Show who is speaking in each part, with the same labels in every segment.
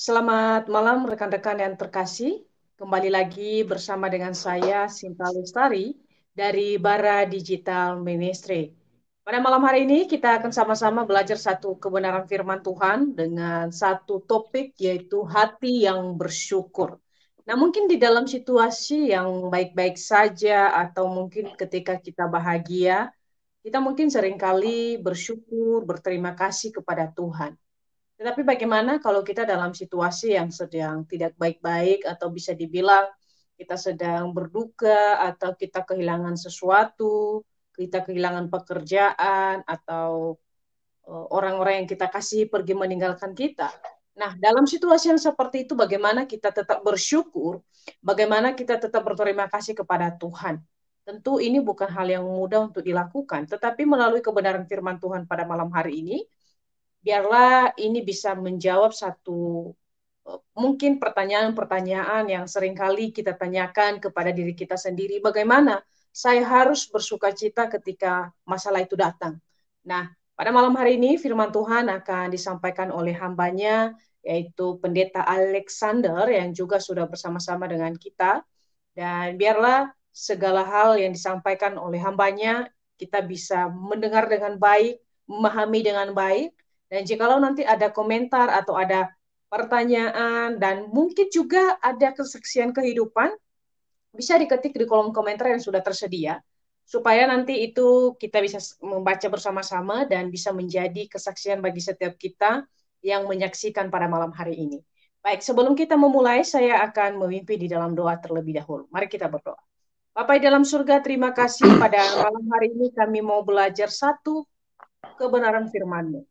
Speaker 1: selamat malam rekan-rekan yang terkasih. Kembali lagi bersama dengan saya Sinta Lestari dari Bara Digital Ministry. Pada malam hari ini kita akan sama-sama belajar satu kebenaran firman Tuhan dengan satu topik yaitu hati yang bersyukur. Nah mungkin di dalam situasi yang baik-baik saja atau mungkin ketika kita bahagia, kita mungkin sering kali bersyukur, berterima kasih kepada Tuhan. Tetapi bagaimana kalau kita dalam situasi yang sedang tidak baik-baik atau bisa dibilang kita sedang berduka atau kita kehilangan sesuatu, kita kehilangan pekerjaan atau eh, orang-orang yang kita kasih pergi meninggalkan kita. Nah, dalam situasi yang seperti itu bagaimana kita tetap bersyukur, bagaimana kita tetap berterima kasih kepada Tuhan. Tentu ini bukan hal yang mudah untuk dilakukan, tetapi melalui kebenaran firman Tuhan pada malam hari ini, biarlah ini bisa menjawab satu eh, mungkin pertanyaan-pertanyaan yang sering kali kita tanyakan kepada diri kita sendiri, bagaimana saya harus bersuka cita ketika masalah itu datang. Nah, pada malam hari ini firman Tuhan akan disampaikan oleh hambanya, yaitu Pendeta Alexander yang juga sudah bersama-sama dengan kita. Dan biarlah segala hal yang disampaikan oleh hambanya, kita bisa mendengar dengan baik, memahami dengan baik, dan jikalau nanti ada komentar atau ada pertanyaan dan mungkin juga ada kesaksian kehidupan, bisa diketik di kolom komentar yang sudah tersedia supaya nanti itu kita bisa membaca bersama-sama dan bisa menjadi kesaksian bagi setiap kita yang menyaksikan pada malam hari ini. Baik, sebelum kita memulai, saya akan memimpin di dalam doa terlebih dahulu. Mari kita berdoa. Bapak di dalam surga, terima kasih pada malam hari ini kami mau belajar satu kebenaran firman-Mu.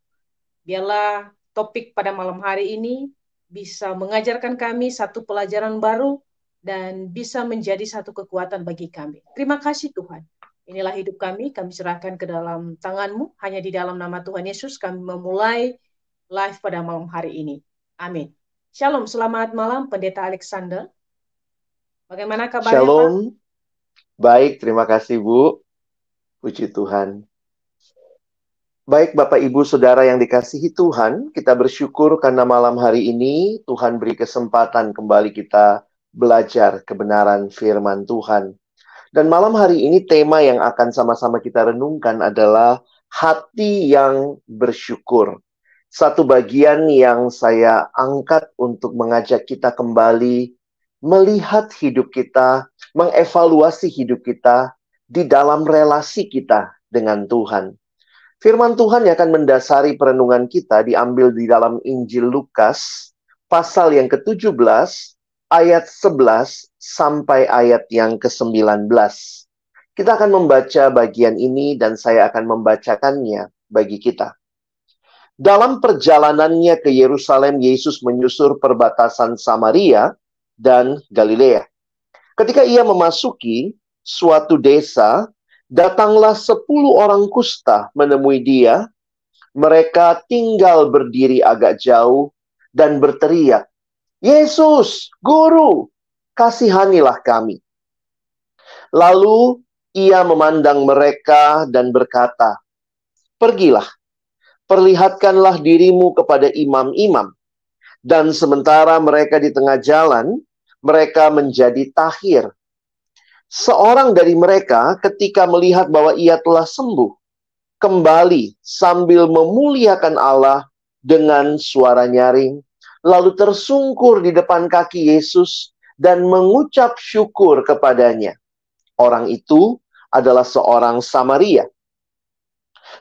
Speaker 1: Biarlah topik pada malam hari ini bisa mengajarkan kami satu pelajaran baru dan bisa menjadi satu kekuatan bagi kami. Terima kasih Tuhan. Inilah hidup kami, kami serahkan ke dalam tanganmu. Hanya di dalam nama Tuhan Yesus kami memulai live pada malam hari ini. Amin. Shalom, selamat malam Pendeta Alexander. Bagaimana kabarnya
Speaker 2: Shalom. Baik, terima kasih Bu. Puji Tuhan. Baik Bapak Ibu Saudara yang dikasihi Tuhan, kita bersyukur karena malam hari ini Tuhan beri kesempatan kembali kita belajar kebenaran firman Tuhan. Dan malam hari ini tema yang akan sama-sama kita renungkan adalah hati yang bersyukur. Satu bagian yang saya angkat untuk mengajak kita kembali melihat hidup kita, mengevaluasi hidup kita di dalam relasi kita dengan Tuhan. Firman Tuhan yang akan mendasari perenungan kita diambil di dalam Injil Lukas pasal yang ke-17 ayat 11 sampai ayat yang ke-19. Kita akan membaca bagian ini dan saya akan membacakannya bagi kita. Dalam perjalanannya ke Yerusalem, Yesus menyusur perbatasan Samaria dan Galilea. Ketika ia memasuki suatu desa, Datanglah sepuluh orang kusta menemui dia. Mereka tinggal berdiri agak jauh dan berteriak, Yesus, Guru, kasihanilah kami. Lalu ia memandang mereka dan berkata, Pergilah, perlihatkanlah dirimu kepada imam-imam. Dan sementara mereka di tengah jalan, mereka menjadi tahir Seorang dari mereka ketika melihat bahwa ia telah sembuh, kembali sambil memuliakan Allah dengan suara nyaring, lalu tersungkur di depan kaki Yesus dan mengucap syukur kepadanya. Orang itu adalah seorang Samaria.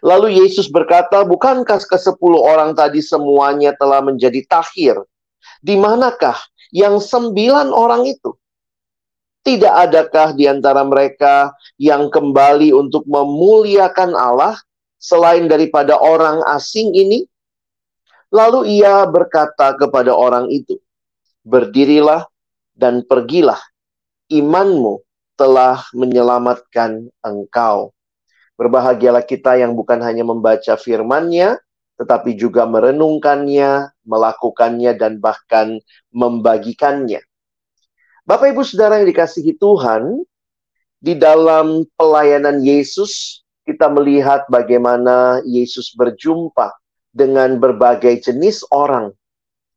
Speaker 2: Lalu Yesus berkata, bukankah ke sepuluh orang tadi semuanya telah menjadi tahir? Di manakah yang sembilan orang itu? Tidak adakah di antara mereka yang kembali untuk memuliakan Allah selain daripada orang asing ini? Lalu ia berkata kepada orang itu, "Berdirilah dan pergilah, imanmu telah menyelamatkan engkau." Berbahagialah kita yang bukan hanya membaca firman-Nya, tetapi juga merenungkannya, melakukannya, dan bahkan membagikannya. Bapak, ibu, saudara yang dikasihi Tuhan, di dalam pelayanan Yesus, kita melihat bagaimana Yesus berjumpa dengan berbagai jenis orang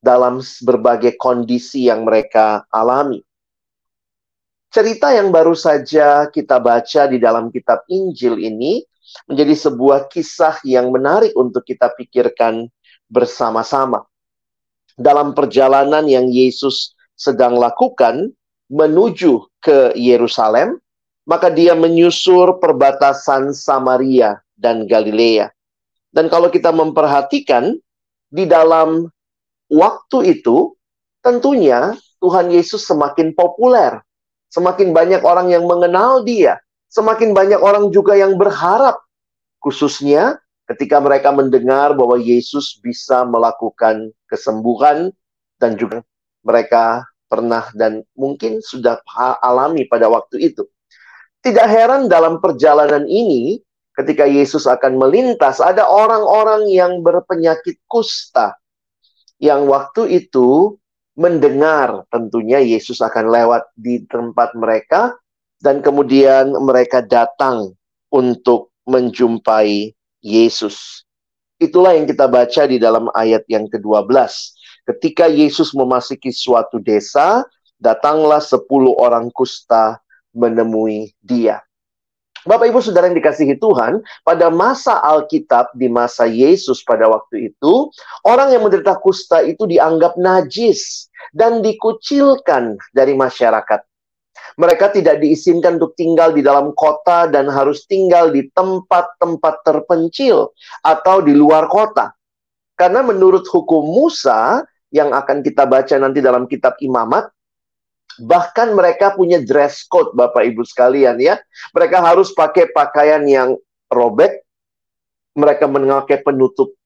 Speaker 2: dalam berbagai kondisi yang mereka alami. Cerita yang baru saja kita baca di dalam kitab Injil ini menjadi sebuah kisah yang menarik untuk kita pikirkan bersama-sama. Dalam perjalanan yang Yesus sedang lakukan menuju ke Yerusalem, maka dia menyusur perbatasan Samaria dan Galilea. Dan kalau kita memperhatikan di dalam waktu itu, tentunya Tuhan Yesus semakin populer. Semakin banyak orang yang mengenal dia semakin banyak orang juga yang berharap, khususnya ketika mereka mendengar bahwa Yesus bisa melakukan kesembuhan dan juga mereka pernah dan mungkin sudah alami pada waktu itu. Tidak heran dalam perjalanan ini, ketika Yesus akan melintas, ada orang-orang yang berpenyakit kusta, yang waktu itu mendengar tentunya Yesus akan lewat di tempat mereka, dan kemudian mereka datang untuk menjumpai Yesus. Itulah yang kita baca di dalam ayat yang ke-12. Ketika Yesus memasuki suatu desa, datanglah sepuluh orang kusta menemui dia. Bapak Ibu Saudara yang dikasihi Tuhan, pada masa Alkitab di masa Yesus pada waktu itu, orang yang menderita kusta itu dianggap najis dan dikucilkan dari masyarakat. Mereka tidak diizinkan untuk tinggal di dalam kota dan harus tinggal di tempat-tempat terpencil atau di luar kota. Karena menurut hukum Musa yang akan kita baca nanti dalam kitab Imamat, bahkan mereka punya dress code Bapak Ibu sekalian ya. Mereka harus pakai pakaian yang robek, mereka memakai penutup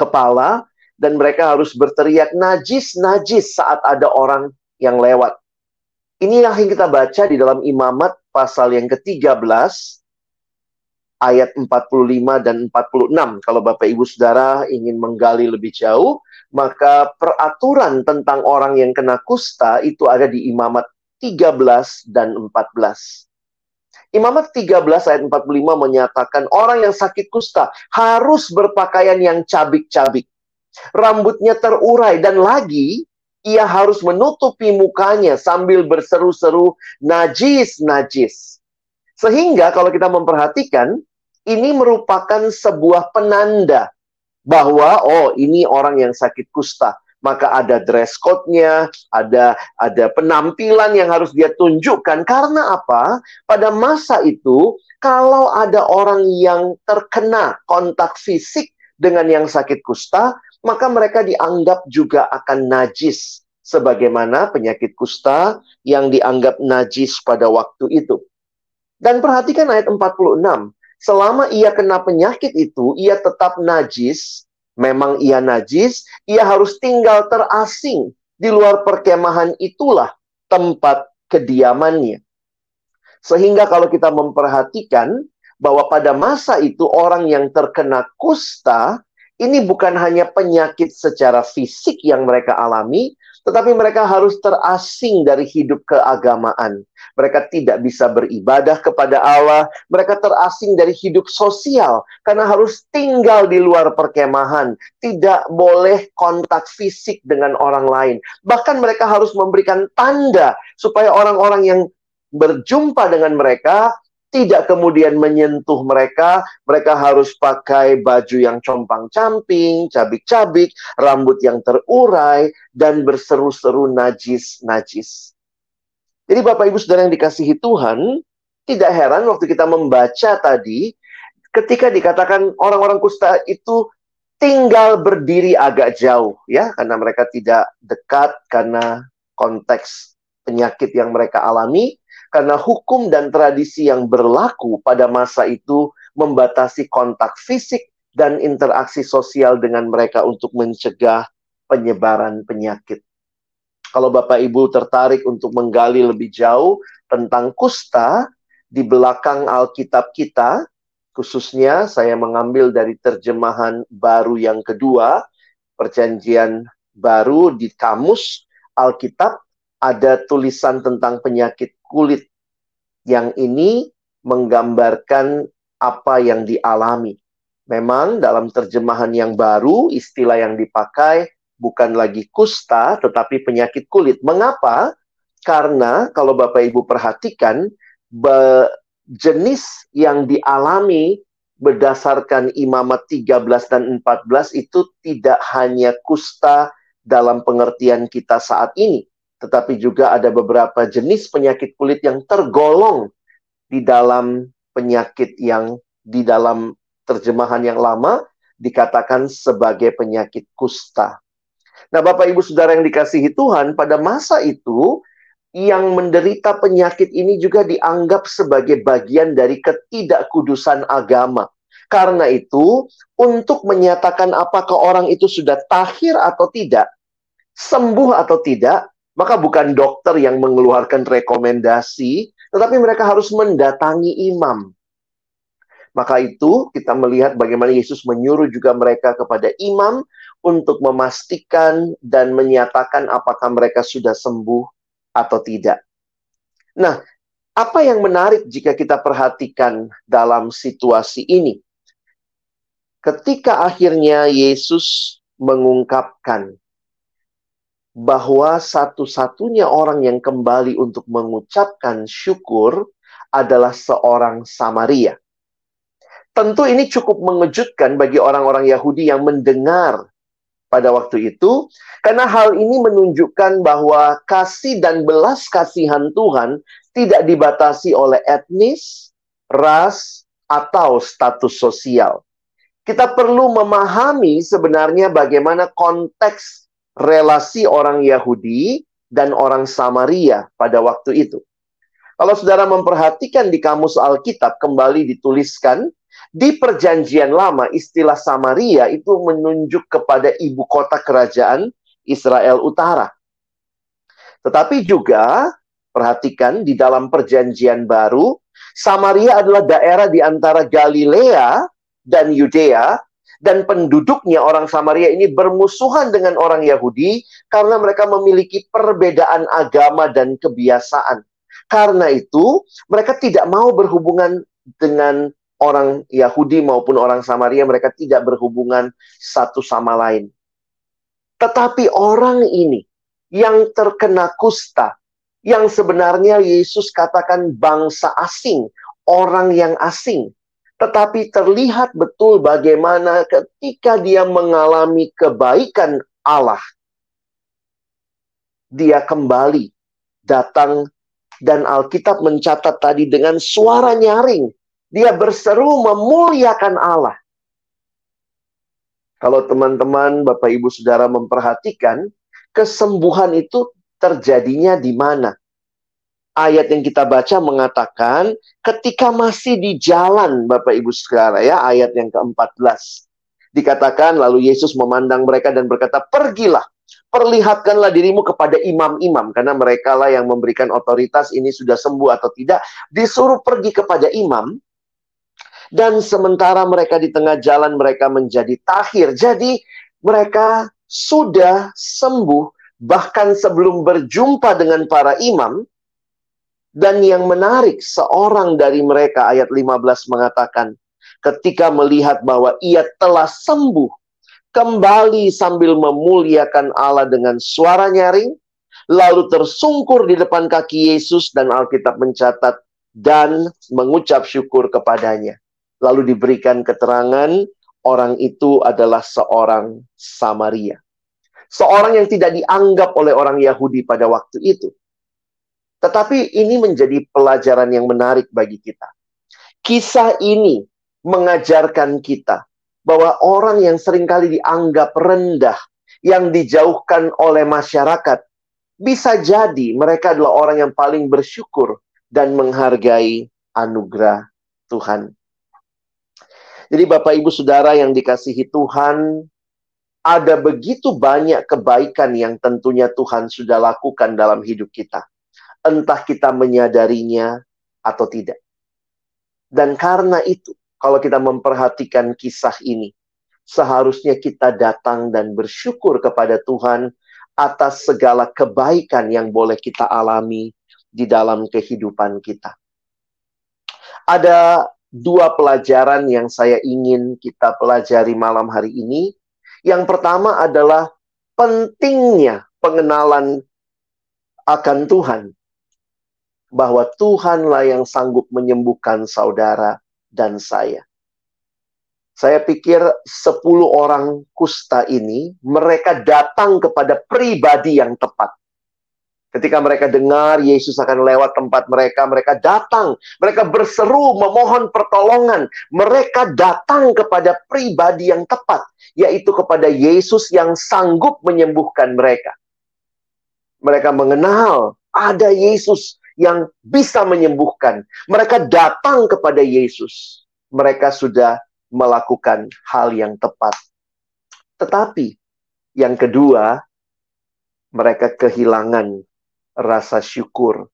Speaker 2: kepala dan mereka harus berteriak najis najis saat ada orang yang lewat. Inilah yang kita baca di dalam Imamat pasal yang ke-13 ayat 45 dan 46. Kalau Bapak Ibu Saudara ingin menggali lebih jauh, maka peraturan tentang orang yang kena kusta itu ada di Imamat 13 dan 14. Imamat 13 ayat 45 menyatakan orang yang sakit kusta harus berpakaian yang cabik-cabik. Rambutnya terurai dan lagi ia harus menutupi mukanya sambil berseru-seru najis, najis. Sehingga kalau kita memperhatikan, ini merupakan sebuah penanda bahwa oh ini orang yang sakit kusta. Maka ada dress code-nya, ada ada penampilan yang harus dia tunjukkan. Karena apa? Pada masa itu, kalau ada orang yang terkena kontak fisik dengan yang sakit kusta, maka mereka dianggap juga akan najis sebagaimana penyakit kusta yang dianggap najis pada waktu itu. Dan perhatikan ayat 46. Selama ia kena penyakit itu, ia tetap najis. Memang ia najis, ia harus tinggal terasing. Di luar perkemahan itulah tempat kediamannya. Sehingga kalau kita memperhatikan bahwa pada masa itu orang yang terkena kusta ini bukan hanya penyakit secara fisik yang mereka alami, tetapi mereka harus terasing dari hidup keagamaan. Mereka tidak bisa beribadah kepada Allah, mereka terasing dari hidup sosial karena harus tinggal di luar perkemahan, tidak boleh kontak fisik dengan orang lain. Bahkan mereka harus memberikan tanda supaya orang-orang yang berjumpa dengan mereka tidak kemudian menyentuh mereka. Mereka harus pakai baju yang compang-camping, cabik-cabik, rambut yang terurai, dan berseru-seru najis-najis. Jadi Bapak Ibu Saudara yang dikasihi Tuhan, tidak heran waktu kita membaca tadi, ketika dikatakan orang-orang kusta itu tinggal berdiri agak jauh, ya, karena mereka tidak dekat karena konteks penyakit yang mereka alami karena hukum dan tradisi yang berlaku pada masa itu membatasi kontak fisik dan interaksi sosial dengan mereka untuk mencegah penyebaran penyakit. Kalau Bapak Ibu tertarik untuk menggali lebih jauh tentang kusta, di belakang Alkitab kita, khususnya saya mengambil dari terjemahan baru yang kedua, perjanjian baru di kamus Alkitab, ada tulisan tentang penyakit kulit. Yang ini menggambarkan apa yang dialami. Memang dalam terjemahan yang baru, istilah yang dipakai bukan lagi kusta, tetapi penyakit kulit. Mengapa? Karena kalau Bapak Ibu perhatikan, jenis yang dialami berdasarkan imamat 13 dan 14 itu tidak hanya kusta dalam pengertian kita saat ini, tetapi juga ada beberapa jenis penyakit kulit yang tergolong di dalam penyakit yang di dalam terjemahan yang lama dikatakan sebagai penyakit kusta. Nah, Bapak Ibu Saudara yang dikasihi Tuhan, pada masa itu yang menderita penyakit ini juga dianggap sebagai bagian dari ketidakkudusan agama. Karena itu, untuk menyatakan apakah orang itu sudah tahir atau tidak, sembuh atau tidak, maka bukan dokter yang mengeluarkan rekomendasi, tetapi mereka harus mendatangi imam. Maka itu kita melihat bagaimana Yesus menyuruh juga mereka kepada imam untuk memastikan dan menyatakan apakah mereka sudah sembuh atau tidak. Nah, apa yang menarik jika kita perhatikan dalam situasi ini? Ketika akhirnya Yesus mengungkapkan bahwa satu-satunya orang yang kembali untuk mengucapkan syukur adalah seorang Samaria. Tentu ini cukup mengejutkan bagi orang-orang Yahudi yang mendengar pada waktu itu, karena hal ini menunjukkan bahwa kasih dan belas kasihan Tuhan tidak dibatasi oleh etnis, ras, atau status sosial. Kita perlu memahami sebenarnya bagaimana konteks relasi orang Yahudi dan orang Samaria pada waktu itu. Kalau saudara memperhatikan di kamus Alkitab kembali dituliskan di Perjanjian Lama istilah Samaria itu menunjuk kepada ibu kota kerajaan Israel Utara. Tetapi juga perhatikan di dalam Perjanjian Baru Samaria adalah daerah di antara Galilea dan Yudea dan penduduknya orang Samaria ini bermusuhan dengan orang Yahudi karena mereka memiliki perbedaan agama dan kebiasaan. Karena itu, mereka tidak mau berhubungan dengan orang Yahudi maupun orang Samaria, mereka tidak berhubungan satu sama lain. Tetapi orang ini yang terkena kusta, yang sebenarnya Yesus katakan bangsa asing, orang yang asing, tetapi terlihat betul bagaimana ketika dia mengalami kebaikan Allah, dia kembali datang dan Alkitab mencatat tadi dengan suara nyaring. Dia berseru memuliakan Allah. Kalau teman-teman, Bapak Ibu Saudara memperhatikan, kesembuhan itu terjadinya di mana? Ayat yang kita baca mengatakan ketika masih di jalan Bapak Ibu Saudara ya ayat yang ke-14 dikatakan lalu Yesus memandang mereka dan berkata pergilah perlihatkanlah dirimu kepada imam-imam karena mereka lah yang memberikan otoritas ini sudah sembuh atau tidak disuruh pergi kepada imam dan sementara mereka di tengah jalan mereka menjadi tahir. Jadi mereka sudah sembuh bahkan sebelum berjumpa dengan para imam dan yang menarik, seorang dari mereka ayat 15 mengatakan, ketika melihat bahwa ia telah sembuh, kembali sambil memuliakan Allah dengan suara nyaring, lalu tersungkur di depan kaki Yesus dan Alkitab mencatat dan mengucap syukur kepadanya. Lalu diberikan keterangan orang itu adalah seorang Samaria. Seorang yang tidak dianggap oleh orang Yahudi pada waktu itu. Tetapi ini menjadi pelajaran yang menarik bagi kita. Kisah ini mengajarkan kita bahwa orang yang sering kali dianggap rendah, yang dijauhkan oleh masyarakat, bisa jadi mereka adalah orang yang paling bersyukur dan menghargai anugerah Tuhan. Jadi Bapak Ibu Saudara yang dikasihi Tuhan, ada begitu banyak kebaikan yang tentunya Tuhan sudah lakukan dalam hidup kita. Entah kita menyadarinya atau tidak. Dan karena itu, kalau kita memperhatikan kisah ini, seharusnya kita datang dan bersyukur kepada Tuhan atas segala kebaikan yang boleh kita alami di dalam kehidupan kita. Ada dua pelajaran yang saya ingin kita pelajari malam hari ini. Yang pertama adalah pentingnya pengenalan akan Tuhan. Bahwa Tuhanlah yang sanggup menyembuhkan saudara dan saya. Saya pikir 10 orang kusta ini, mereka datang kepada pribadi yang tepat. Ketika mereka dengar Yesus akan lewat tempat mereka, mereka datang. Mereka berseru memohon pertolongan. Mereka datang kepada pribadi yang tepat, yaitu kepada Yesus yang sanggup menyembuhkan mereka. Mereka mengenal ada Yesus yang bisa menyembuhkan. Mereka datang kepada Yesus. Mereka sudah melakukan hal yang tepat. Tetapi yang kedua, mereka kehilangan rasa syukur.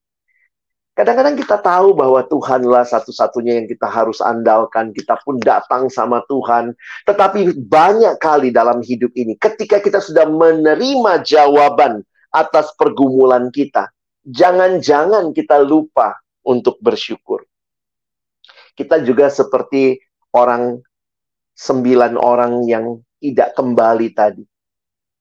Speaker 2: Kadang-kadang kita tahu bahwa Tuhanlah satu-satunya yang kita harus andalkan. Kita pun datang sama Tuhan. Tetapi banyak kali dalam hidup ini, ketika kita sudah menerima jawaban atas pergumulan kita, jangan-jangan kita lupa untuk bersyukur. Kita juga seperti orang sembilan orang yang tidak kembali tadi.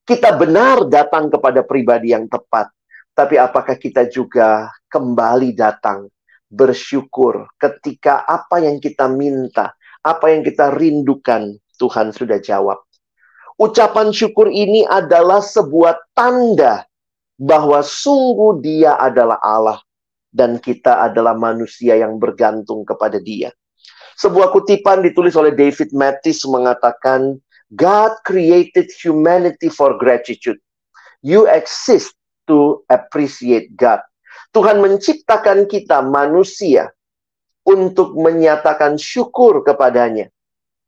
Speaker 2: Kita benar datang kepada pribadi yang tepat, tapi apakah kita juga kembali datang bersyukur ketika apa yang kita minta, apa yang kita rindukan, Tuhan sudah jawab. Ucapan syukur ini adalah sebuah tanda bahwa sungguh Dia adalah Allah dan kita adalah manusia yang bergantung kepada Dia. Sebuah kutipan ditulis oleh David Mattis mengatakan, God created humanity for gratitude. You exist to appreciate God. Tuhan menciptakan kita manusia untuk menyatakan syukur kepadanya.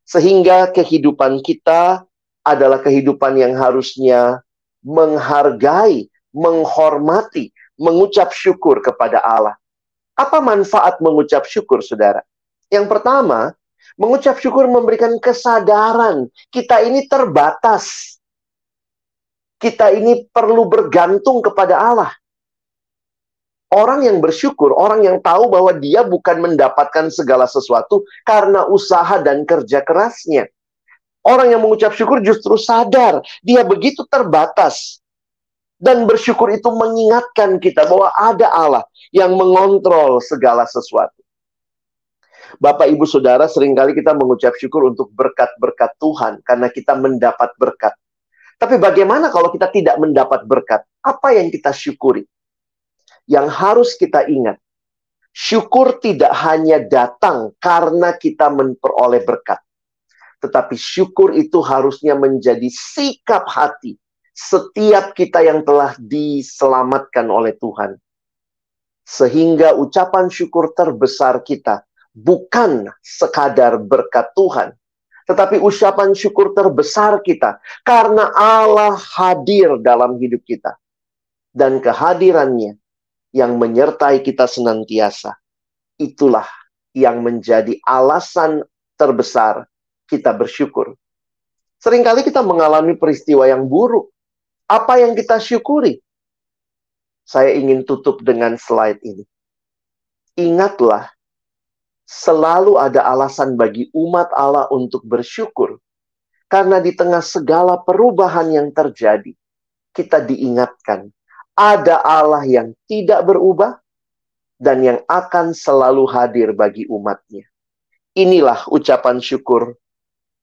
Speaker 2: Sehingga kehidupan kita adalah kehidupan yang harusnya menghargai, menghormati, mengucap syukur kepada Allah. Apa manfaat mengucap syukur, saudara? Yang pertama, mengucap syukur memberikan kesadaran kita ini terbatas. Kita ini perlu bergantung kepada Allah. Orang yang bersyukur, orang yang tahu bahwa dia bukan mendapatkan segala sesuatu karena usaha dan kerja kerasnya. Orang yang mengucap syukur justru sadar dia begitu terbatas. Dan bersyukur itu mengingatkan kita bahwa ada Allah yang mengontrol segala sesuatu. Bapak, Ibu, Saudara, sering kali kita mengucap syukur untuk berkat-berkat Tuhan karena kita mendapat berkat. Tapi bagaimana kalau kita tidak mendapat berkat? Apa yang kita syukuri? Yang harus kita ingat, syukur tidak hanya datang karena kita memperoleh berkat. Tetapi syukur itu harusnya menjadi sikap hati setiap kita yang telah diselamatkan oleh Tuhan. Sehingga ucapan syukur terbesar kita bukan sekadar berkat Tuhan, tetapi ucapan syukur terbesar kita karena Allah hadir dalam hidup kita dan kehadirannya yang menyertai kita senantiasa. Itulah yang menjadi alasan terbesar kita bersyukur. Seringkali kita mengalami peristiwa yang buruk. Apa yang kita syukuri? Saya ingin tutup dengan slide ini. Ingatlah selalu ada alasan bagi umat Allah untuk bersyukur. Karena di tengah segala perubahan yang terjadi, kita diingatkan ada Allah yang tidak berubah dan yang akan selalu hadir bagi umatnya. Inilah ucapan syukur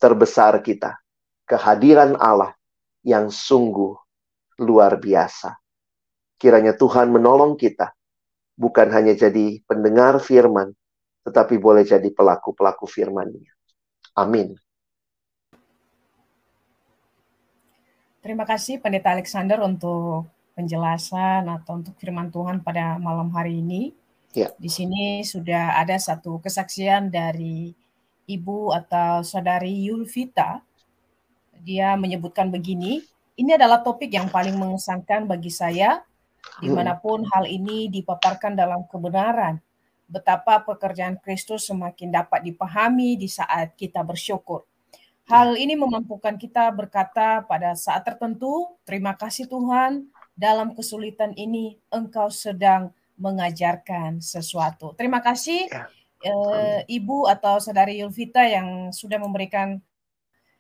Speaker 2: terbesar kita. Kehadiran Allah yang sungguh luar biasa. Kiranya Tuhan menolong kita, bukan hanya jadi pendengar firman, tetapi boleh jadi pelaku-pelaku firman-Nya. Amin.
Speaker 1: Terima kasih Pendeta Alexander untuk penjelasan atau untuk firman Tuhan pada malam hari ini. Ya. Di sini sudah ada satu kesaksian dari ibu atau saudari Yulvita. Dia menyebutkan begini, ini adalah topik yang paling mengesankan bagi saya, di mana pun hal ini dipaparkan dalam kebenaran. Betapa pekerjaan Kristus semakin dapat dipahami di saat kita bersyukur. Hal ini memampukan kita berkata pada saat tertentu, terima kasih Tuhan, dalam kesulitan ini Engkau sedang mengajarkan sesuatu. Terima kasih ya. eh, Ibu atau Saudari Yulvita yang sudah memberikan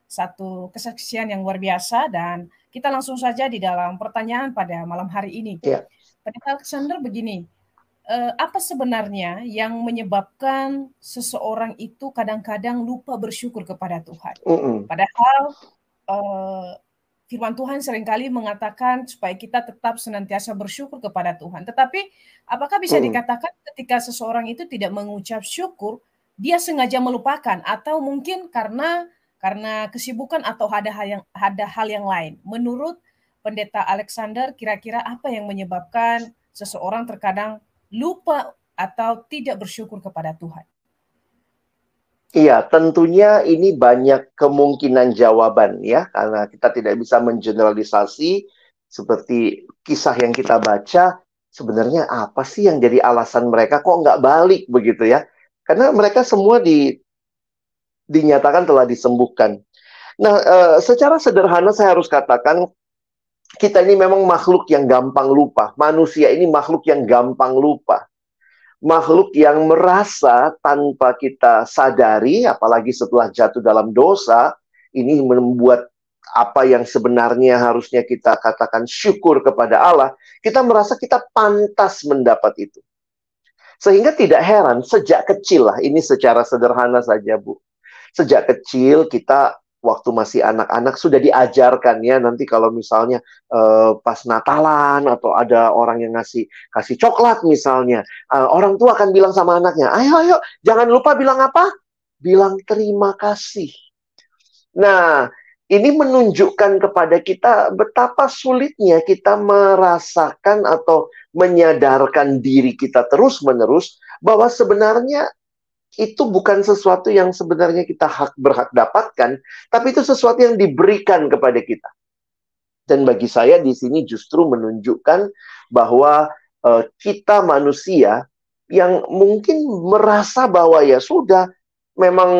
Speaker 1: satu kesaksian yang luar biasa dan kita langsung saja di dalam pertanyaan pada malam hari ini. Ya. Pada Alexander begini, uh, apa sebenarnya yang menyebabkan seseorang itu kadang-kadang lupa bersyukur kepada Tuhan? Mm -mm. Padahal uh, firman Tuhan sering kali mengatakan supaya kita tetap senantiasa bersyukur kepada Tuhan. Tetapi apakah bisa mm. dikatakan ketika seseorang itu tidak mengucap syukur, dia sengaja melupakan atau mungkin karena karena kesibukan atau ada hal yang ada hal yang lain. Menurut Pendeta Alexander, kira-kira apa yang menyebabkan seseorang terkadang lupa atau tidak bersyukur kepada Tuhan?
Speaker 2: Iya, tentunya ini banyak kemungkinan jawaban ya, karena kita tidak bisa mengeneralisasi seperti kisah yang kita baca, sebenarnya apa sih yang jadi alasan mereka kok nggak balik begitu ya? Karena mereka semua di, dinyatakan telah disembuhkan. Nah, e, secara sederhana saya harus katakan kita ini memang makhluk yang gampang lupa. Manusia ini makhluk yang gampang lupa. Makhluk yang merasa tanpa kita sadari, apalagi setelah jatuh dalam dosa, ini membuat apa yang sebenarnya harusnya kita katakan syukur kepada Allah, kita merasa kita pantas mendapat itu. Sehingga tidak heran, sejak kecil lah, ini secara sederhana saja Bu. Sejak kecil kita waktu masih anak-anak sudah diajarkan ya nanti kalau misalnya uh, pas Natalan atau ada orang yang ngasih kasih coklat misalnya uh, orang tua akan bilang sama anaknya ayo ayo jangan lupa bilang apa? Bilang terima kasih. Nah ini menunjukkan kepada kita betapa sulitnya kita merasakan atau menyadarkan diri kita terus-menerus bahwa sebenarnya itu bukan sesuatu yang sebenarnya kita hak berhak dapatkan, tapi itu sesuatu yang diberikan kepada kita. Dan bagi saya di sini justru menunjukkan bahwa uh, kita manusia yang mungkin merasa bahwa ya sudah memang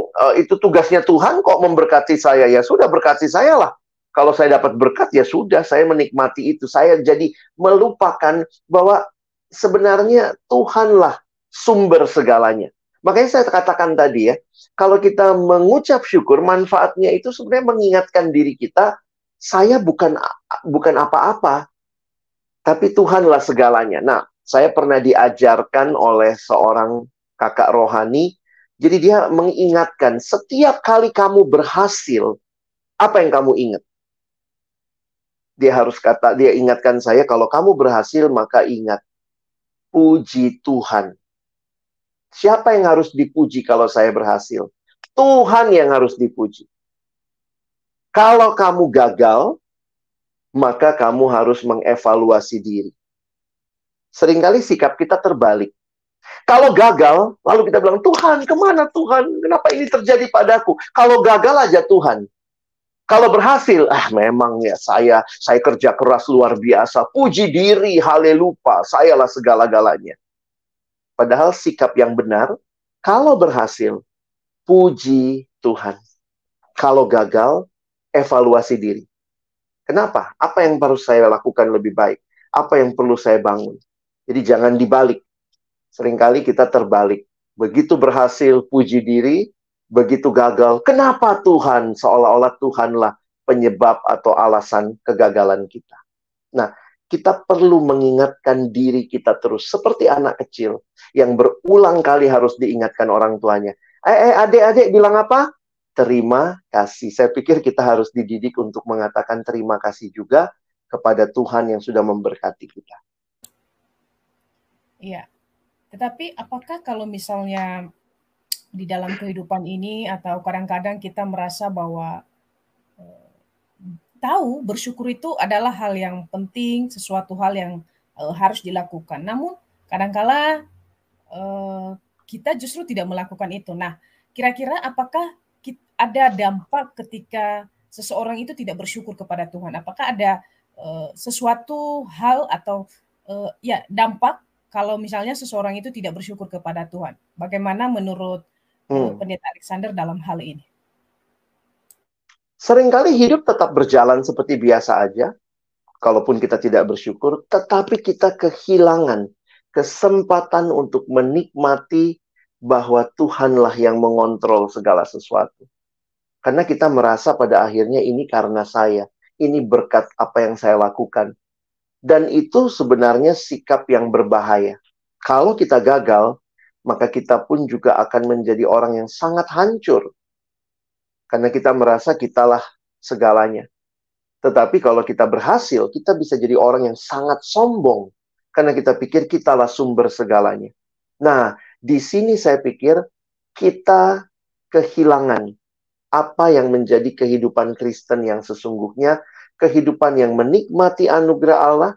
Speaker 2: uh, itu tugasnya Tuhan kok memberkati saya ya sudah berkati saya lah. Kalau saya dapat berkat ya sudah saya menikmati itu. Saya jadi melupakan bahwa sebenarnya Tuhanlah sumber segalanya. Makanya saya katakan tadi ya, kalau kita mengucap syukur, manfaatnya itu sebenarnya mengingatkan diri kita, saya bukan bukan apa-apa, tapi Tuhanlah segalanya. Nah, saya pernah diajarkan oleh seorang kakak rohani, jadi dia mengingatkan setiap kali kamu berhasil, apa yang kamu ingat? Dia harus kata, dia ingatkan saya kalau kamu berhasil maka ingat puji Tuhan Siapa yang harus dipuji kalau saya berhasil? Tuhan yang harus dipuji. Kalau kamu gagal, maka kamu harus mengevaluasi diri. Seringkali sikap kita terbalik. Kalau gagal, lalu kita bilang, Tuhan, ke mana Tuhan? Kenapa ini terjadi padaku? Kalau gagal aja Tuhan. Kalau berhasil, ah memang ya saya saya kerja keras luar biasa. Puji diri, haleluya, sayalah segala-galanya. Padahal sikap yang benar, kalau berhasil, puji Tuhan. Kalau gagal, evaluasi diri. Kenapa? Apa yang harus saya lakukan lebih baik? Apa yang perlu saya bangun? Jadi jangan dibalik. Seringkali kita terbalik. Begitu berhasil, puji diri. Begitu gagal, kenapa Tuhan? Seolah-olah Tuhanlah penyebab atau alasan kegagalan kita. Nah, kita perlu mengingatkan diri kita terus seperti anak kecil yang berulang kali harus diingatkan orang tuanya. Eh, eh adik-adik bilang apa? Terima kasih. Saya pikir kita harus dididik untuk mengatakan terima kasih juga kepada Tuhan yang sudah memberkati kita.
Speaker 1: Iya. Tetapi apakah kalau misalnya di dalam kehidupan ini atau kadang-kadang kita merasa bahwa tahu bersyukur itu adalah hal yang penting, sesuatu hal yang uh, harus dilakukan. Namun kadangkala uh, kita justru tidak melakukan itu. Nah, kira-kira apakah ada dampak ketika seseorang itu tidak bersyukur kepada Tuhan? Apakah ada uh, sesuatu hal atau uh, ya dampak kalau misalnya seseorang itu tidak bersyukur kepada Tuhan? Bagaimana menurut uh, Pendeta Alexander dalam hal ini?
Speaker 2: Seringkali hidup tetap berjalan seperti biasa aja, kalaupun kita tidak bersyukur, tetapi kita kehilangan kesempatan untuk menikmati bahwa Tuhanlah yang mengontrol segala sesuatu. Karena kita merasa pada akhirnya ini karena saya, ini berkat apa yang saya lakukan. Dan itu sebenarnya sikap yang berbahaya. Kalau kita gagal, maka kita pun juga akan menjadi orang yang sangat hancur karena kita merasa kitalah segalanya. Tetapi kalau kita berhasil, kita bisa jadi orang yang sangat sombong. Karena kita pikir kitalah sumber segalanya. Nah, di sini saya pikir kita kehilangan apa yang menjadi kehidupan Kristen yang sesungguhnya, kehidupan yang menikmati anugerah Allah,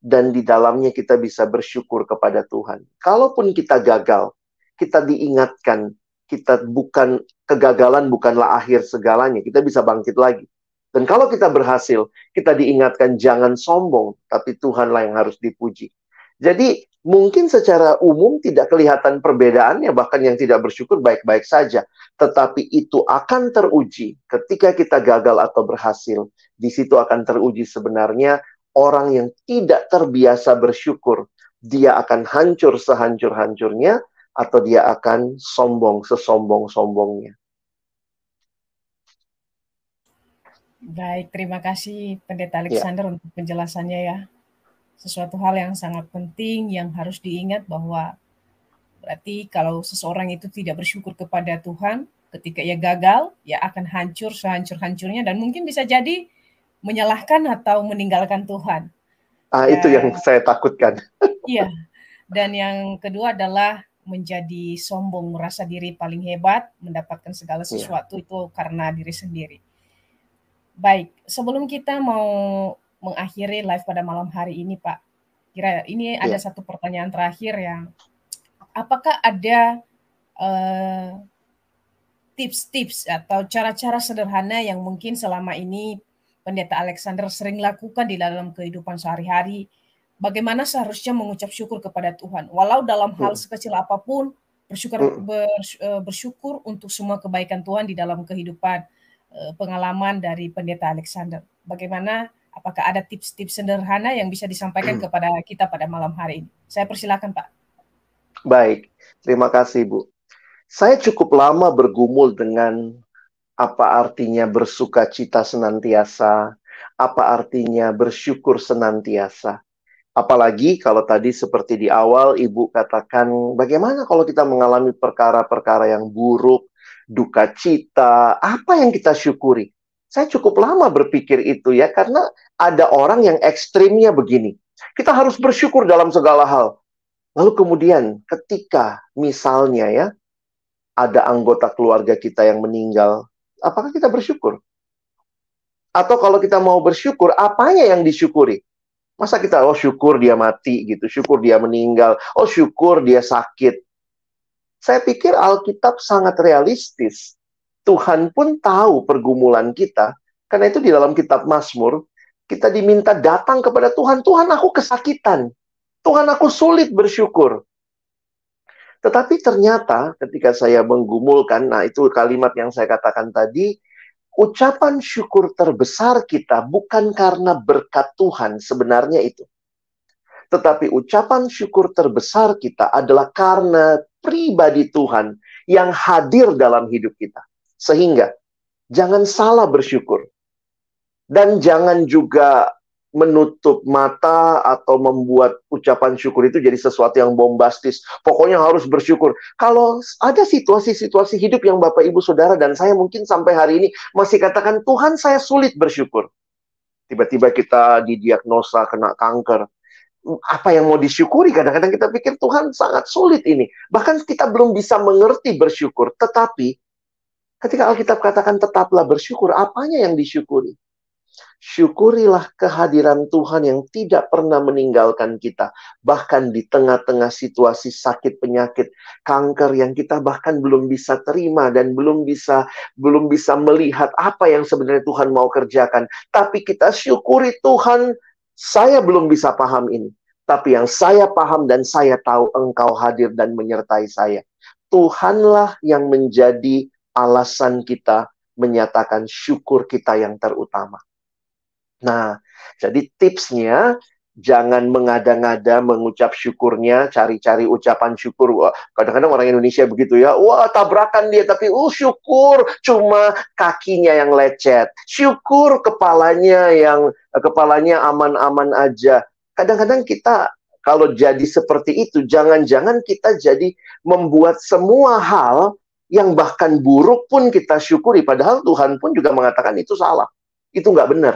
Speaker 2: dan di dalamnya kita bisa bersyukur kepada Tuhan. Kalaupun kita gagal, kita diingatkan kita bukan kegagalan bukanlah akhir segalanya. Kita bisa bangkit lagi. Dan kalau kita berhasil, kita diingatkan jangan sombong, tapi Tuhanlah yang harus dipuji. Jadi mungkin secara umum tidak kelihatan perbedaannya, bahkan yang tidak bersyukur baik-baik saja. Tetapi itu akan teruji ketika kita gagal atau berhasil. Di situ akan teruji sebenarnya orang yang tidak terbiasa bersyukur. Dia akan hancur sehancur-hancurnya, atau dia akan sombong sesombong-sombongnya.
Speaker 1: Baik, terima kasih Pendeta ya. Alexander ya. untuk penjelasannya ya. Sesuatu hal yang sangat penting yang harus diingat bahwa berarti kalau seseorang itu tidak bersyukur kepada Tuhan, ketika ia gagal, ya akan hancur sehancur-hancurnya dan mungkin bisa jadi menyalahkan atau meninggalkan Tuhan.
Speaker 2: Ah, dan, itu yang saya takutkan.
Speaker 1: Iya. Dan yang kedua adalah menjadi sombong, merasa diri paling hebat, mendapatkan segala iya. sesuatu yeah. itu karena diri sendiri. Baik, sebelum kita mau mengakhiri live pada malam hari ini, Pak, kira ini yeah. ada satu pertanyaan terakhir yang apakah ada eh, tips-tips atau cara-cara sederhana yang mungkin selama ini Pendeta Alexander sering lakukan di dalam kehidupan sehari-hari bagaimana seharusnya mengucap syukur kepada Tuhan. Walau dalam hal hmm. sekecil apa pun, bersyukur hmm. eh, bersyukur untuk semua kebaikan Tuhan di dalam kehidupan eh, pengalaman dari Pendeta Alexander. Bagaimana apakah ada tips-tips sederhana yang bisa disampaikan hmm. kepada kita pada malam hari ini? Saya persilakan, Pak.
Speaker 2: Baik, terima kasih, Bu. Saya cukup lama bergumul dengan apa artinya bersuka cita senantiasa, apa artinya bersyukur senantiasa. Apalagi kalau tadi seperti di awal Ibu katakan bagaimana kalau kita mengalami perkara-perkara yang buruk, duka cita, apa yang kita syukuri? Saya cukup lama berpikir itu ya karena ada orang yang ekstrimnya begini. Kita harus bersyukur dalam segala hal. Lalu kemudian ketika misalnya ya ada anggota keluarga kita yang meninggal, apakah kita bersyukur? Atau kalau kita mau bersyukur, apanya yang disyukuri? Masa kita, oh syukur dia mati gitu, syukur dia meninggal, oh syukur dia sakit. Saya pikir Alkitab sangat realistis. Tuhan pun tahu pergumulan kita. Karena itu di dalam kitab Mazmur, kita diminta datang kepada Tuhan. Tuhan aku kesakitan. Tuhan aku sulit bersyukur. Tetapi ternyata ketika saya menggumulkan, nah itu kalimat yang saya katakan tadi, ucapan syukur terbesar kita bukan karena berkat Tuhan, sebenarnya itu. Tetapi ucapan syukur terbesar kita adalah karena pribadi Tuhan yang hadir dalam hidup kita. Sehingga jangan salah bersyukur. Dan jangan juga menutup mata atau membuat ucapan syukur itu jadi sesuatu yang bombastis. Pokoknya harus bersyukur. Kalau ada situasi-situasi hidup yang Bapak Ibu Saudara dan saya mungkin sampai hari ini masih katakan Tuhan saya sulit bersyukur. Tiba-tiba kita didiagnosa kena kanker. Apa yang mau disyukuri? Kadang-kadang kita pikir Tuhan sangat sulit ini. Bahkan kita belum bisa mengerti bersyukur. Tetapi ketika Alkitab katakan tetaplah bersyukur, apanya yang disyukuri? Syukurilah kehadiran Tuhan yang tidak pernah meninggalkan kita, bahkan di tengah-tengah situasi sakit penyakit, kanker yang kita bahkan belum bisa terima dan belum bisa belum bisa melihat apa yang sebenarnya Tuhan mau kerjakan. Tapi kita syukuri Tuhan, saya belum bisa paham ini. Tapi yang saya paham dan saya tahu engkau hadir dan menyertai saya. Tuhanlah yang menjadi alasan kita menyatakan syukur kita yang terutama. Nah, jadi tipsnya jangan mengada-ngada mengucap syukurnya, cari-cari ucapan syukur. Kadang-kadang orang Indonesia begitu ya, wah tabrakan dia tapi uh syukur cuma kakinya yang lecet. Syukur kepalanya yang kepalanya aman-aman aja. Kadang-kadang kita kalau jadi seperti itu, jangan-jangan kita jadi membuat semua hal yang bahkan buruk pun kita syukuri. Padahal Tuhan pun juga mengatakan itu salah. Itu nggak benar.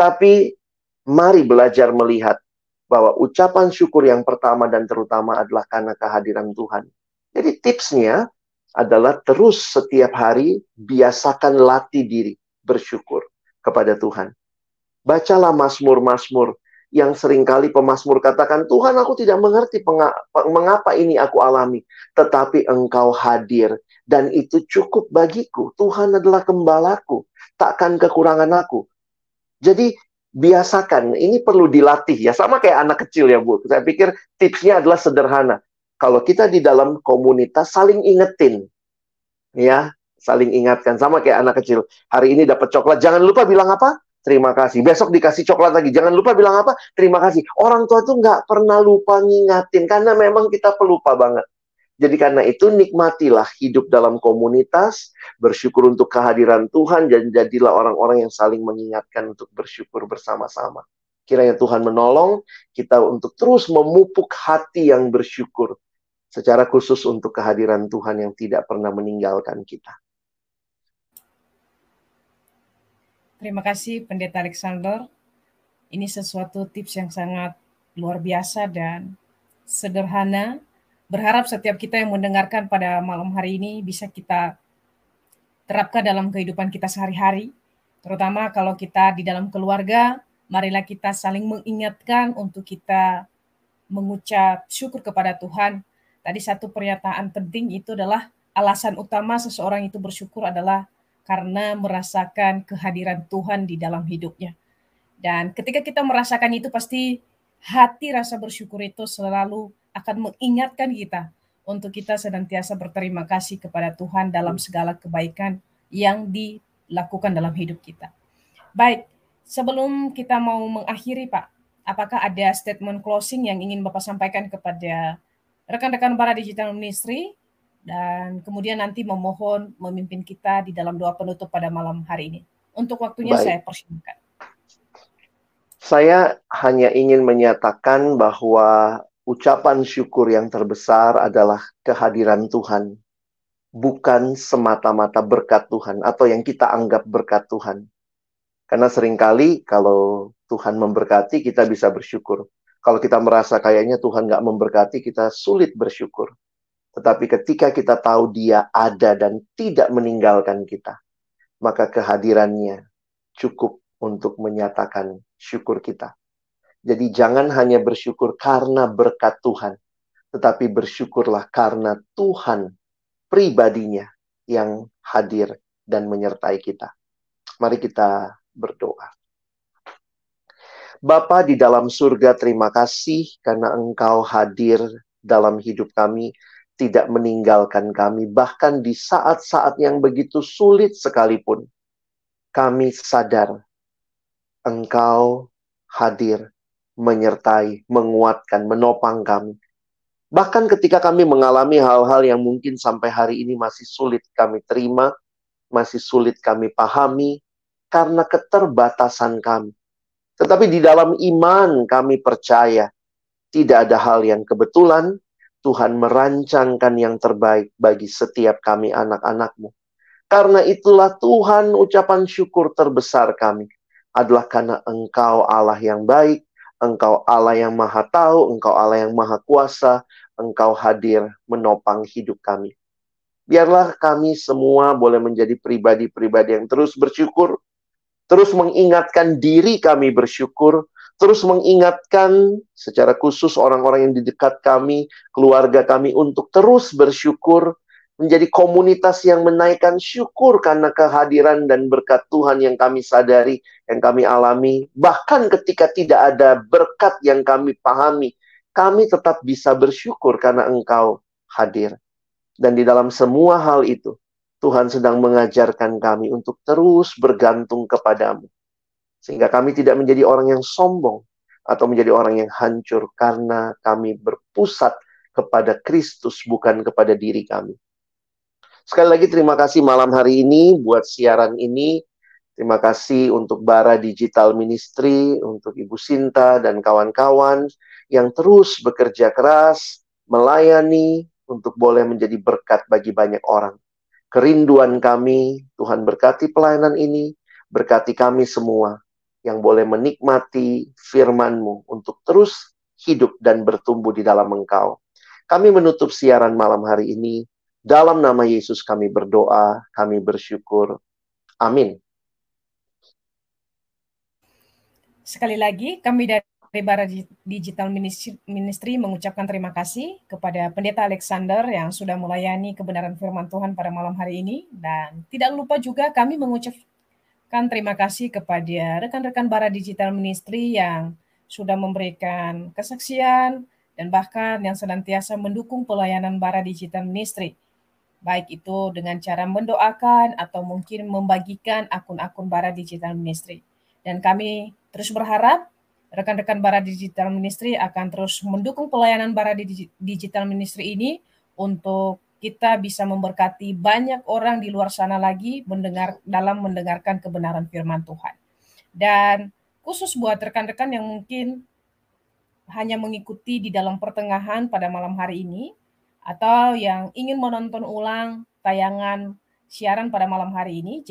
Speaker 2: Tapi mari belajar melihat bahwa ucapan syukur yang pertama dan terutama adalah karena kehadiran Tuhan. Jadi tipsnya adalah terus setiap hari biasakan latih diri bersyukur kepada Tuhan. Bacalah Mazmur-Mazmur yang sering kali pemazmur katakan, Tuhan aku tidak mengerti mengapa ini aku alami. Tetapi engkau hadir dan itu cukup bagiku. Tuhan adalah gembalaku, takkan kekurangan aku. Jadi biasakan, ini perlu dilatih ya, sama kayak anak kecil ya Bu. Saya pikir tipsnya adalah sederhana. Kalau kita di dalam komunitas saling ingetin, ya, saling ingatkan sama kayak anak kecil. Hari ini dapat coklat, jangan lupa bilang apa? Terima kasih. Besok dikasih coklat lagi, jangan lupa bilang apa? Terima kasih. Orang tua tuh nggak pernah lupa ngingatin karena memang kita pelupa banget. Jadi karena itu nikmatilah hidup dalam komunitas, bersyukur untuk kehadiran Tuhan dan jadilah orang-orang yang saling mengingatkan untuk bersyukur bersama-sama. Kiranya Tuhan menolong kita untuk terus memupuk hati yang bersyukur secara khusus untuk kehadiran Tuhan yang tidak pernah meninggalkan kita.
Speaker 1: Terima kasih Pendeta Alexander. Ini sesuatu tips yang sangat luar biasa dan sederhana berharap setiap kita yang mendengarkan pada malam hari ini bisa kita terapkan dalam kehidupan kita sehari-hari, terutama kalau kita di dalam keluarga, marilah kita saling mengingatkan untuk kita mengucap syukur kepada Tuhan. Tadi satu pernyataan penting itu adalah alasan utama seseorang itu bersyukur adalah karena merasakan kehadiran Tuhan di dalam hidupnya. Dan ketika kita merasakan itu pasti hati rasa bersyukur itu selalu akan mengingatkan kita untuk kita senantiasa berterima kasih kepada Tuhan dalam segala kebaikan yang dilakukan dalam hidup kita. Baik, sebelum kita mau mengakhiri Pak, apakah ada statement closing yang ingin Bapak sampaikan kepada rekan-rekan para digital ministry dan kemudian nanti memohon memimpin kita di dalam doa penutup pada malam hari ini. Untuk waktunya Baik. saya persilakan.
Speaker 2: Saya hanya ingin menyatakan bahwa ucapan syukur yang terbesar adalah kehadiran Tuhan, bukan semata-mata berkat Tuhan atau yang kita anggap berkat Tuhan. Karena sering kali kalau Tuhan memberkati, kita bisa bersyukur. Kalau kita merasa kayaknya Tuhan nggak memberkati, kita sulit bersyukur. Tetapi ketika kita tahu dia ada dan tidak meninggalkan kita, maka kehadirannya cukup untuk menyatakan syukur kita. Jadi jangan hanya bersyukur karena berkat Tuhan, tetapi bersyukurlah karena Tuhan pribadinya yang hadir dan menyertai kita. Mari kita berdoa. Bapa di dalam surga, terima kasih karena Engkau hadir dalam hidup kami, tidak meninggalkan kami, bahkan di saat-saat yang begitu sulit sekalipun. Kami sadar Engkau hadir menyertai, menguatkan, menopang kami. Bahkan ketika kami mengalami hal-hal yang mungkin sampai hari ini masih sulit kami terima, masih sulit kami pahami, karena keterbatasan kami. Tetapi di dalam iman kami percaya, tidak ada hal yang kebetulan, Tuhan merancangkan yang terbaik bagi setiap kami anak-anakmu. Karena itulah Tuhan ucapan syukur terbesar kami adalah karena Engkau Allah yang baik, Engkau Allah yang Maha Tahu, Engkau Allah yang Maha Kuasa, Engkau hadir menopang hidup kami. Biarlah kami semua boleh menjadi pribadi-pribadi yang terus bersyukur, terus mengingatkan diri kami bersyukur, terus mengingatkan secara khusus orang-orang yang di dekat kami, keluarga kami untuk terus bersyukur, menjadi komunitas yang menaikkan syukur karena kehadiran dan berkat Tuhan yang kami sadari, yang kami alami. Bahkan ketika tidak ada berkat yang kami pahami, kami tetap bisa bersyukur karena Engkau hadir. Dan di dalam semua hal itu, Tuhan sedang mengajarkan kami untuk terus bergantung kepadamu. Sehingga kami tidak menjadi orang yang sombong atau menjadi orang yang hancur karena kami berpusat kepada Kristus bukan kepada diri kami. Sekali lagi terima kasih malam hari ini buat siaran ini. Terima kasih untuk Bara Digital Ministry, untuk Ibu Sinta dan kawan-kawan yang terus bekerja keras, melayani untuk boleh menjadi berkat bagi banyak orang kerinduan kami. Tuhan berkati pelayanan ini, berkati kami semua yang boleh menikmati firman-Mu untuk terus hidup dan bertumbuh di dalam Engkau. Kami menutup siaran malam hari ini. Dalam nama Yesus kami berdoa, kami bersyukur. Amin.
Speaker 1: Sekali lagi, kami dari Bara Digital Ministry mengucapkan terima kasih kepada Pendeta Alexander yang sudah melayani kebenaran firman Tuhan pada malam hari ini. Dan tidak lupa juga kami mengucapkan terima kasih kepada rekan-rekan Bara Digital Ministry yang sudah memberikan kesaksian dan bahkan yang senantiasa mendukung pelayanan Bara Digital Ministry. Baik itu dengan cara mendoakan atau mungkin membagikan akun-akun Bara Digital Ministry. Dan kami terus berharap rekan-rekan Bara Digital Ministry akan terus mendukung pelayanan Bara Digital Ministry ini untuk kita bisa memberkati banyak orang di luar sana lagi mendengar dalam mendengarkan kebenaran firman Tuhan. Dan khusus buat rekan-rekan yang mungkin hanya mengikuti di dalam pertengahan pada malam hari ini atau yang ingin menonton ulang tayangan siaran pada malam hari ini,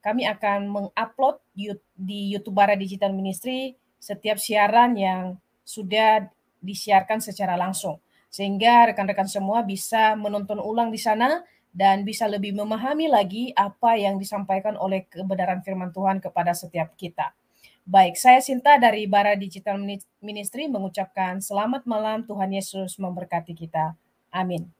Speaker 1: kami akan mengupload di YouTube Bara Digital Ministry setiap siaran yang sudah disiarkan secara langsung. Sehingga rekan-rekan semua bisa menonton ulang di sana dan bisa lebih memahami lagi apa yang disampaikan oleh kebenaran firman Tuhan kepada setiap kita. Baik, saya Sinta dari Bara Digital Ministry mengucapkan selamat malam Tuhan Yesus memberkati kita. Amin.